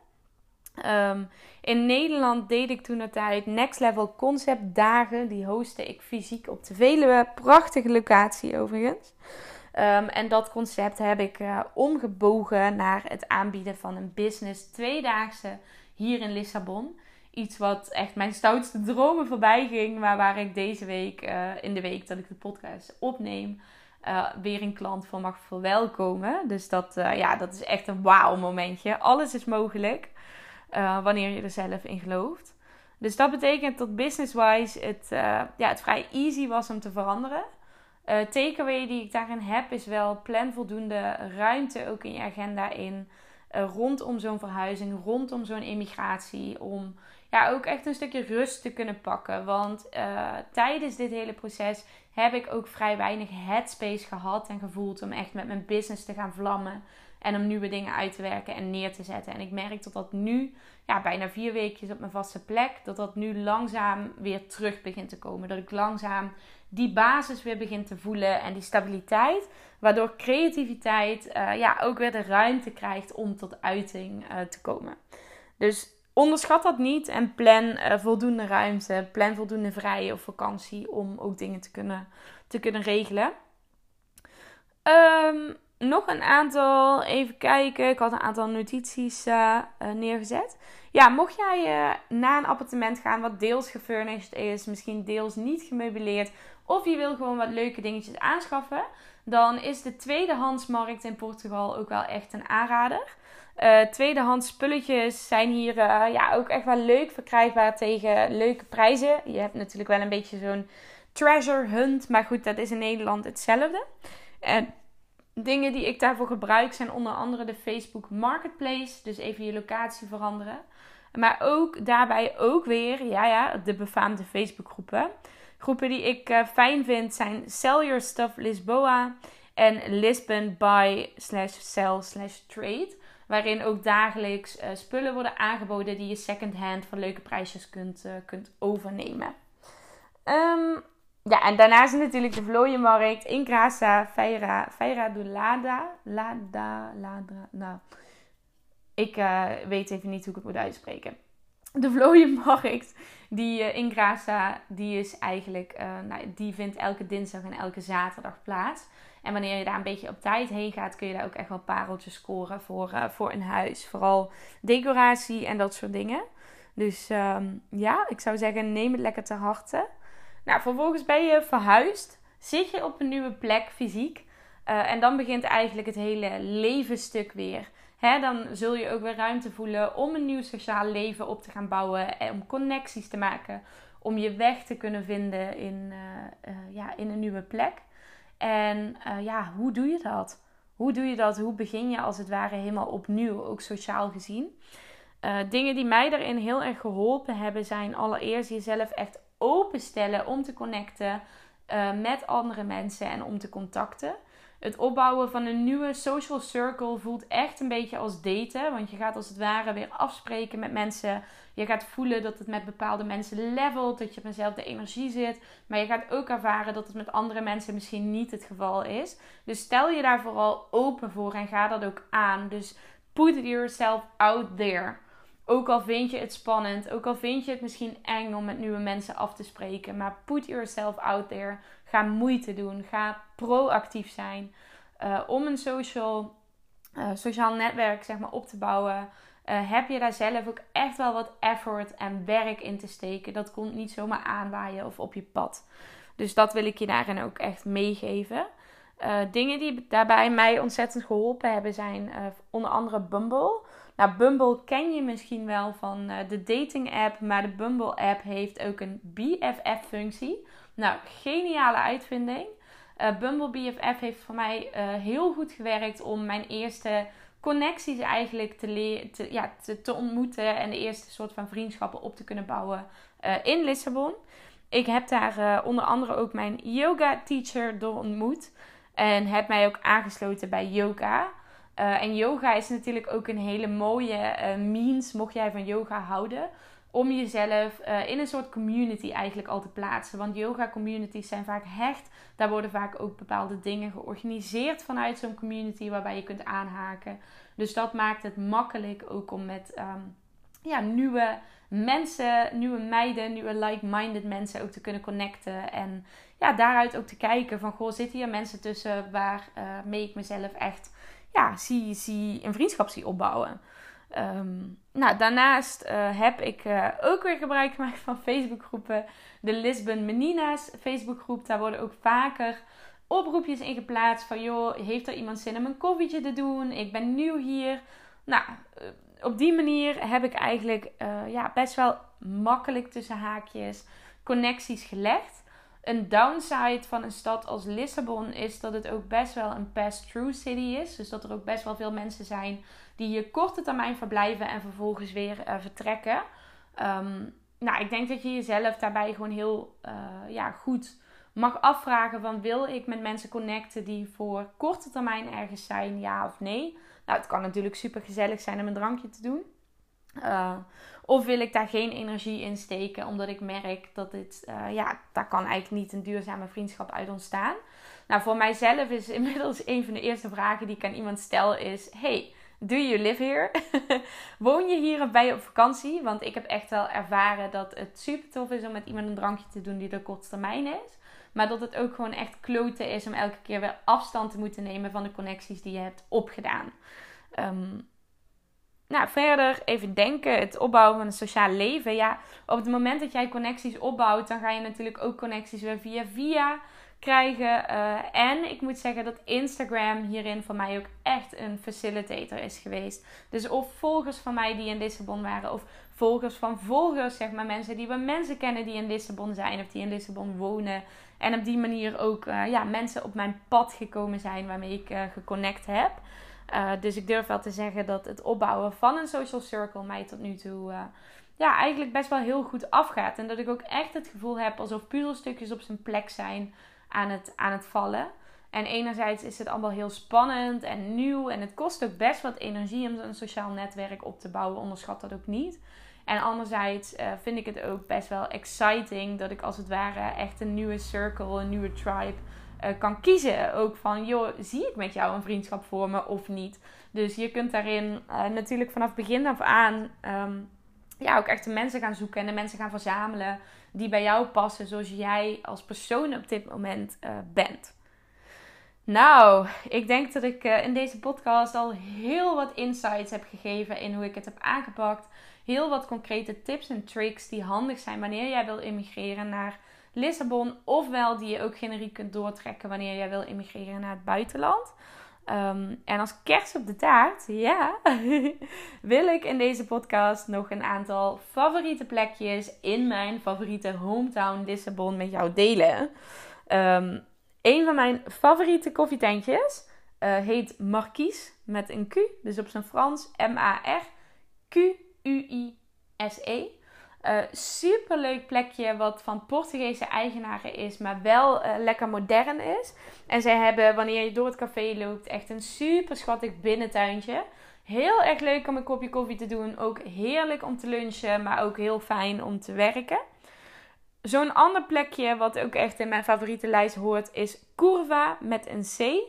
Um, in Nederland deed ik toen de tijd Next Level Concept dagen. Die hostte ik fysiek op de Veluwe. Prachtige locatie overigens. Um, en dat concept heb ik uh, omgebogen naar het aanbieden van een business tweedaagse hier in Lissabon. Iets wat echt mijn stoutste dromen voorbij ging. Maar waar ik deze week, uh, in de week dat ik de podcast opneem, uh, weer een klant voor mag verwelkomen. Dus dat, ja, dat is echt een wauw momentje. Alles is mogelijk. Wanneer je er zelf in gelooft. Dus dat betekent dat business-wise het, ja, het vrij easy was om te veranderen. Uh, takeaway die ik daarin heb is wel plan voldoende ruimte ook in je agenda in. rondom zo'n verhuizing, rondom zo'n immigratie. Om ja, ook echt een stukje rust te kunnen pakken. Want tijdens dit hele proces heb ik ook vrij weinig headspace gehad en gevoeld om echt met mijn business te gaan vlammen. En om nieuwe dingen uit te werken en neer te zetten. En ik merk dat dat nu, ja, bijna vier weekjes op mijn vaste plek, dat dat nu langzaam weer terug begint te komen. Dat ik langzaam die basis weer begin te voelen en die stabiliteit. Waardoor creativiteit uh, ja, ook weer de ruimte krijgt om tot uiting uh, te komen. Dus onderschat dat niet en plan uh, voldoende ruimte. Plan voldoende vrije of vakantie om ook dingen te kunnen, te kunnen regelen. Um, nog een aantal, even kijken. Ik had een aantal notities uh, uh, neergezet. Ja, mocht jij uh, naar een appartement gaan wat deels gefurnished is, misschien deels niet gemeubileerd, of je wil gewoon wat leuke dingetjes aanschaffen, dan is de tweedehandsmarkt in Portugal ook wel echt een aanrader. tweedehands spulletjes zijn hier ja, ook echt wel leuk verkrijgbaar tegen leuke prijzen. Je hebt natuurlijk wel een beetje zo'n treasure hunt, maar goed, dat is in Nederland hetzelfde. En Dingen die ik daarvoor gebruik zijn onder andere de Facebook Marketplace. Dus even je locatie veranderen. Maar ook daarbij ook weer, ja ja, de befaamde Facebook groepen. Groepen die ik uh, fijn vind zijn Sell Your Stuff Lisboa en Lisbon Buy slash Sell slash Trade. Waarin ook dagelijks uh, spullen worden aangeboden die je secondhand voor leuke prijsjes kunt, uh, kunt overnemen. Um, ja, en daarnaast natuurlijk de vlooienmarkt in Grasa, Feira, Feira do Lada. Lada, Lada, nou. Ik uh, weet even niet hoe ik het moet uitspreken. de vlooienmarkt die uh, in Grasa, die is eigenlijk, uh, nou, die vindt elke dinsdag en elke zaterdag plaats. En wanneer je daar een beetje op tijd heen gaat, kun je daar ook echt wel pareltjes scoren voor, voor een huis. Vooral decoratie en dat soort dingen. Dus um, ja, ik zou zeggen, neem het lekker ter harte. Nou, vervolgens ben je verhuisd. Zit je op een nieuwe plek fysiek. en dan begint eigenlijk het hele levensstuk weer. Hè, dan zul je ook weer ruimte voelen om een nieuw sociaal leven op te gaan bouwen. En om connecties te maken. Om je weg te kunnen vinden in, uh, uh, ja, in een nieuwe plek. En ja, hoe doe je dat? Hoe doe je dat? Hoe begin je als het ware helemaal opnieuw, ook sociaal gezien? dingen die mij daarin heel erg geholpen hebben, zijn allereerst jezelf echt openstellen om te connecten met andere mensen en om te contacten het opbouwen van een nieuwe social circle voelt echt een beetje als daten. Want je gaat als het ware weer afspreken met mensen. Je gaat voelen dat het met bepaalde mensen levelt. Dat je op dezelfde energie zit. Maar je gaat ook ervaren dat het met andere mensen misschien niet het geval is. Dus stel je daar vooral open voor en ga dat ook aan. Dus put yourself out there. Ook al vind je het spannend, ook al vind je het misschien eng om met nieuwe mensen af te spreken, maar put yourself out there. Ga moeite doen, ga proactief zijn uh, om een social, uh, sociaal netwerk zeg maar, op te bouwen. Uh, heb je daar zelf ook echt wel wat effort en werk in te steken. Dat komt niet zomaar aanwaaien of op je pad. Dus dat wil ik je daarin ook echt meegeven. dingen die daarbij mij ontzettend geholpen hebben zijn onder andere Bumble. Nou, Bumble ken je misschien wel van uh, de dating app, maar de Bumble app heeft ook een BFF-functie. Nou, geniale uitvinding. Uh, Bumble BFF heeft voor mij uh, heel goed gewerkt om mijn eerste connecties eigenlijk te, ja, te, te, ontmoeten en de eerste soort van vriendschappen op te kunnen bouwen in Lissabon. Ik heb daar onder andere ook mijn yoga teacher door ontmoet en heb mij ook aangesloten bij yoga. Uh, en yoga is natuurlijk ook een hele mooie uh, means, mocht jij van yoga houden, om jezelf uh, in een soort community eigenlijk al te plaatsen. Want yoga communities zijn vaak hecht. Daar worden vaak ook bepaalde dingen georganiseerd vanuit zo'n community waarbij je kunt aanhaken. Dus dat maakt het makkelijk ook om met um, ja, nieuwe mensen, nieuwe meiden, nieuwe like-minded mensen ook te kunnen connecten. En ja, daaruit ook te kijken van, goh, zitten hier mensen tussen waarmee ik mezelf echt ja, zie, zie een vriendschap zie opbouwen. Um, nou, daarnaast uh, heb ik uh, ook weer gebruik gemaakt van Facebookgroepen. De Lisbon Menina's Facebookgroep. Daar worden ook vaker oproepjes in geplaatst van... joh, heeft er iemand zin om een koffietje te doen? Ik ben nieuw hier. Nou, uh, op die manier heb ik eigenlijk ja, best wel makkelijk tussen haakjes connecties gelegd. Een downside van een stad als Lissabon is dat het ook best wel een pass-through city is. Dus dat er ook best wel veel mensen zijn die hier korte termijn verblijven en vervolgens weer uh, vertrekken. Um, nou, ik denk dat je jezelf daarbij gewoon heel uh, ja, goed mag afvragen van wil ik met mensen connecten die voor korte termijn ergens zijn, ja of nee. Nou, het kan natuurlijk super gezellig zijn om een drankje te doen. Uh, of wil ik daar geen energie in steken, omdat ik merk dat dit, uh, ja, daar kan eigenlijk niet een duurzame vriendschap uit ontstaan. Nou, voor mijzelf is inmiddels een van de eerste vragen die ik aan iemand stel is: Hey, do you live here? Woon je hier of ben je op vakantie? Want ik heb echt wel ervaren dat het super tof is om met iemand een drankje te doen die er korte termijn is. Maar dat het ook gewoon echt kloten is om elke keer weer afstand te moeten nemen van de connecties die je hebt opgedaan. Um, nou, verder even denken, het opbouwen van een sociaal leven. Ja, op het moment dat jij connecties opbouwt, dan ga je natuurlijk ook connecties weer via via krijgen. Uh, en ik moet zeggen dat Instagram hierin voor mij ook echt een facilitator is geweest. Dus of volgers van mij die in Lissabon waren, of volgers van volgers, zeg maar mensen die we mensen kennen die in Lissabon zijn of die in Lissabon wonen. En op die manier ook uh, ja, mensen op mijn pad gekomen zijn waarmee ik uh, geconnect heb. Uh, dus ik durf wel te zeggen dat het opbouwen van een social circle mij tot nu toe uh, ja, eigenlijk best wel heel goed afgaat. En dat ik ook echt het gevoel heb alsof puzzelstukjes op zijn plek zijn aan het, aan het vallen. En enerzijds is het allemaal heel spannend en nieuw. En het kost ook best wat energie om een sociaal netwerk op te bouwen. Onderschat dat ook niet. En anderzijds uh, vind ik het ook best wel exciting dat ik als het ware echt een nieuwe circle, een nieuwe tribe kan kiezen. Ook van, joh, zie ik met jou een vriendschap voor me of niet? Dus je kunt daarin uh, natuurlijk vanaf begin af aan um, ja, ook echt de mensen gaan zoeken en de mensen gaan verzamelen die bij jou passen zoals jij als persoon op dit moment uh, bent. Nou, ik denk dat ik in deze podcast al heel wat insights heb gegeven in hoe ik het heb aangepakt. Heel wat concrete tips en tricks die handig zijn wanneer jij wil immigreren naar Lissabon. Ofwel die je ook generiek kunt doortrekken wanneer jij wil immigreren naar het buitenland. Um, en als kerst op de taart, ja, wil ik in deze podcast nog een aantal favoriete plekjes in mijn favoriete hometown Lissabon met jou delen. Um, een van mijn favoriete koffietentjes uh, heet Marquise met een Q, dus op zijn Frans M-A-R-Q-U-I-S-E. Uh, super leuk plekje wat van Portugese eigenaren is, maar wel uh, lekker modern is. En zij hebben, wanneer je door het café loopt, echt een super schattig binnentuintje. Heel erg leuk om een kopje koffie te doen. Ook heerlijk om te lunchen, maar ook heel fijn om te werken. Zo'n ander plekje, wat ook echt in mijn favoriete lijst hoort, is Curva met een C.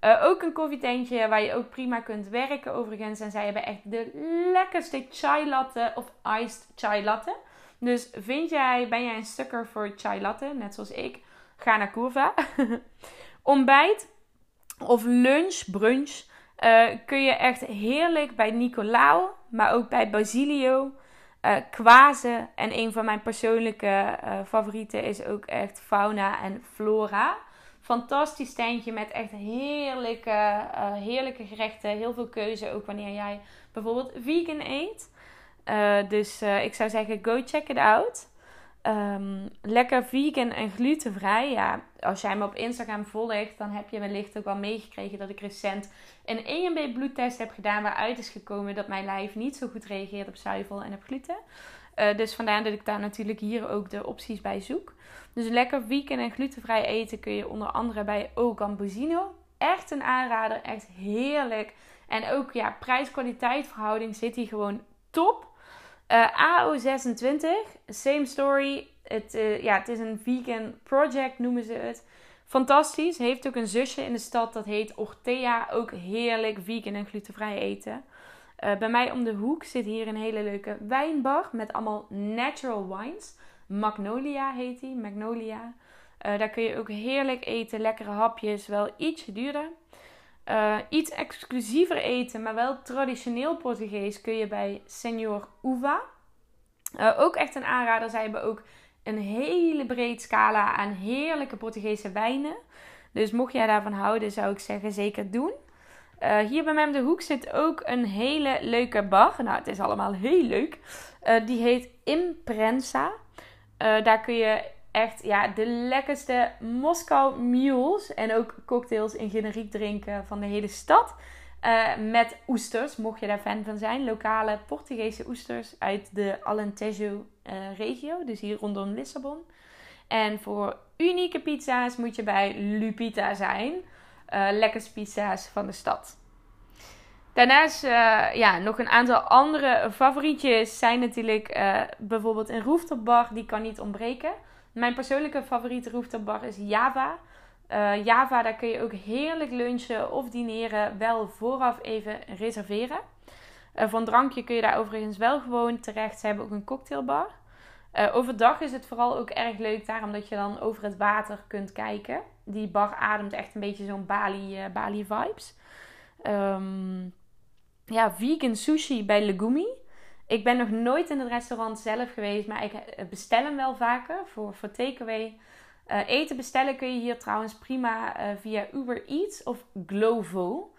Uh, ook een koffietentje waar je ook prima kunt werken overigens. En zij hebben echt de lekkerste chai latte of iced chai latte. Dus vind jij, ben jij een stukker voor chai latte, net zoals ik, ga naar Curva. Ontbijt of lunch, brunch, uh, kun je echt heerlijk bij Nicolao, maar ook bij Basilio, uh, Quaze. En een van mijn persoonlijke favorieten is ook echt Fauna en Flora fantastisch standje met echt heerlijke, uh, heerlijke gerechten. Heel veel keuze, ook wanneer jij bijvoorbeeld vegan eet. Uh, dus uh, ik zou zeggen, go check it out. Um, lekker vegan en glutenvrij. Ja, als jij me op Instagram volgt, dan heb je wellicht ook wel meegekregen dat ik recent een EMB bloedtest heb gedaan. Waaruit is gekomen dat mijn lijf niet zo goed reageert op zuivel en op gluten. Dus vandaar dat ik daar natuurlijk hier ook de opties bij zoek. Dus lekker vegan en glutenvrij eten kun je onder andere bij O. Echt een aanrader, echt heerlijk. En ook ja, prijs-kwaliteit verhouding zit hier gewoon top. Uh, AO26, same story. Het, uh, ja, het is een vegan project, noemen ze het. Fantastisch. Heeft ook een zusje in de stad, dat heet Ortea. Ook heerlijk vegan en glutenvrij eten. Uh, bij mij om de hoek zit hier een hele leuke wijnbar met allemaal natural wines. Magnolia heet die, Magnolia. Uh, daar kun je ook heerlijk eten, lekkere hapjes, wel ietsje duurder. Uh, iets exclusiever eten, maar wel traditioneel Portugees kun je bij Senhor Uva. Uh, ook echt een aanrader. Zij hebben ook een hele breed scala aan heerlijke Portugese wijnen. Dus mocht jij daarvan houden, zou ik zeggen zeker doen. Hier bij mij de hoek zit ook een hele leuke bar. Nou, het is allemaal heel leuk. Die heet Imprensa. Uh, daar kun je echt ja, de lekkerste Moskou mules en ook cocktails in generiek drinken van de hele stad. Uh, met oesters, mocht je daar fan van zijn. Lokale Portugese oesters uit de Alentejo uh, regio, dus hier rondom Lissabon. En voor unieke pizza's moet je bij Lupita zijn. Uh, lekkerste pizza's van de stad. Daarnaast uh, ja, nog een aantal andere favorietjes zijn natuurlijk uh, bijvoorbeeld een rooftopbar. Die kan niet ontbreken. Mijn persoonlijke favoriete rooftopbar is Java. Uh, Java, daar kun je ook heerlijk lunchen of dineren. Wel vooraf even reserveren. een drankje kun je daar overigens wel gewoon terecht. Ze hebben ook een cocktailbar. overdag is het vooral ook erg leuk daarom dat je dan over het water kunt kijken. Die bar ademt echt een beetje zo'n Bali, Bali vibes. Um, ja, vegan sushi bij Legumi. Ik ben nog nooit in het restaurant zelf geweest, maar ik eh, bestel hem wel vaker voor, voor takeaway. Uh, eten bestellen kun je hier trouwens prima uh, via Uber Eats of Glovo.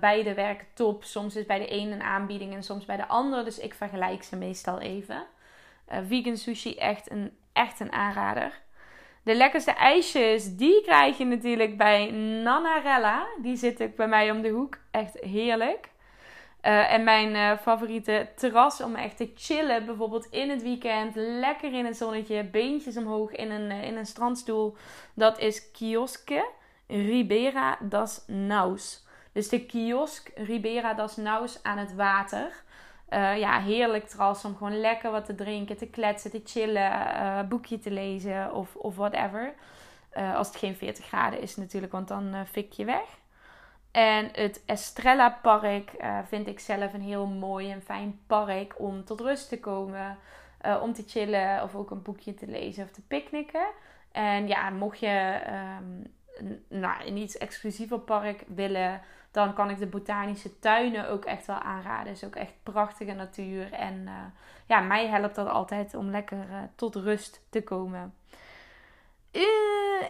Beide werken top. Soms is bij de ene een aanbieding en soms bij de andere. Dus ik vergelijk ze meestal even. vegan sushi echt een, echt een aanrader. De lekkerste ijsjes, die krijg je natuurlijk bij Nanarella. Die zit ook bij mij om de hoek. Echt heerlijk. Uh, en mijn uh, favoriete terras om echt te chillen, bijvoorbeeld in het weekend, lekker in het zonnetje, beentjes omhoog in een, uh, in een strandstoel. Dat is Kiosque Ribera das Naus. Dus de kiosk Ribera das Naus aan het water. ja, heerlijk terras om gewoon lekker wat te drinken, te kletsen, te chillen, boekje te lezen of, of whatever. als het geen 40 graden is natuurlijk, want dan fik je weg. En het Estrella Park uh, vind ik zelf een heel mooi en fijn park om tot rust te komen. Uh, om te chillen of ook een boekje te lezen of te picknicken. En ja, mocht je um, nou, een iets exclusiever park willen, dan kan ik de botanische tuinen ook echt wel aanraden. is ook echt prachtige natuur. En uh, ja, mij helpt dat altijd om lekker tot rust te komen. Uh,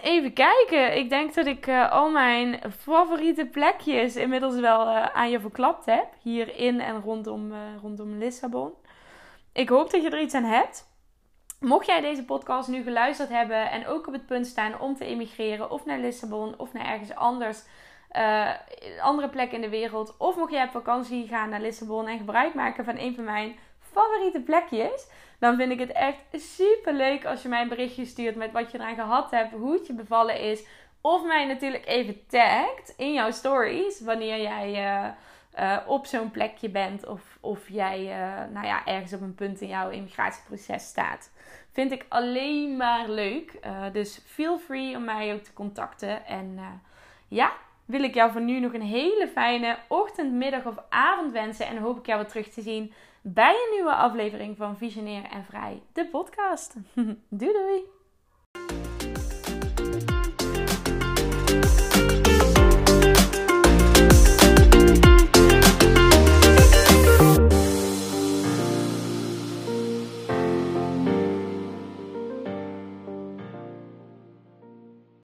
even kijken. Ik denk dat ik al mijn favoriete plekjes inmiddels wel aan je verklapt heb. Hier in en rondom, rondom Lissabon. Ik hoop dat je er iets aan hebt. Mocht jij deze podcast nu geluisterd hebben en ook op het punt staan om te emigreren of naar Lissabon of naar ergens anders, andere plek in de wereld, of mocht jij op vakantie gaan naar Lissabon en gebruik maken van een van mijn favoriete plekjes, dan vind ik het echt super leuk als je mij een berichtje stuurt met wat je eraan gehad hebt, hoe het je bevallen is, of mij natuurlijk even tagt in jouw stories wanneer jij. Uh, uh, op zo'n plekje bent of, of jij uh, nou ja, ergens op een punt in jouw immigratieproces staat. Vind ik alleen maar leuk. Dus feel free om mij ook te contacten. En ja, wil ik jou voor nu nog een hele fijne ochtend, middag of avond wensen. En hoop ik jou weer terug te zien bij een nieuwe aflevering van Visionair en Vrij, de podcast. doei doei!